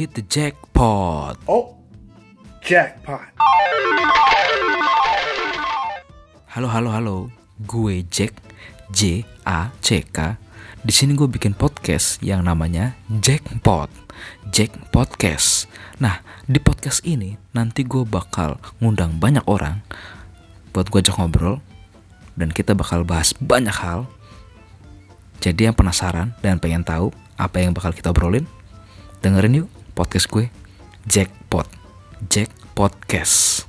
hit the jackpot. Oh, jackpot. Halo halo halo, gue Jack J A C K. Di sini gue bikin podcast yang namanya Jackpot, Jack Podcast. Nah di podcast ini nanti gue bakal ngundang banyak orang buat gue ajak ngobrol dan kita bakal bahas banyak hal. Jadi yang penasaran dan pengen tahu apa yang bakal kita obrolin, dengerin yuk podcast gue Jackpot, Jack Podcast.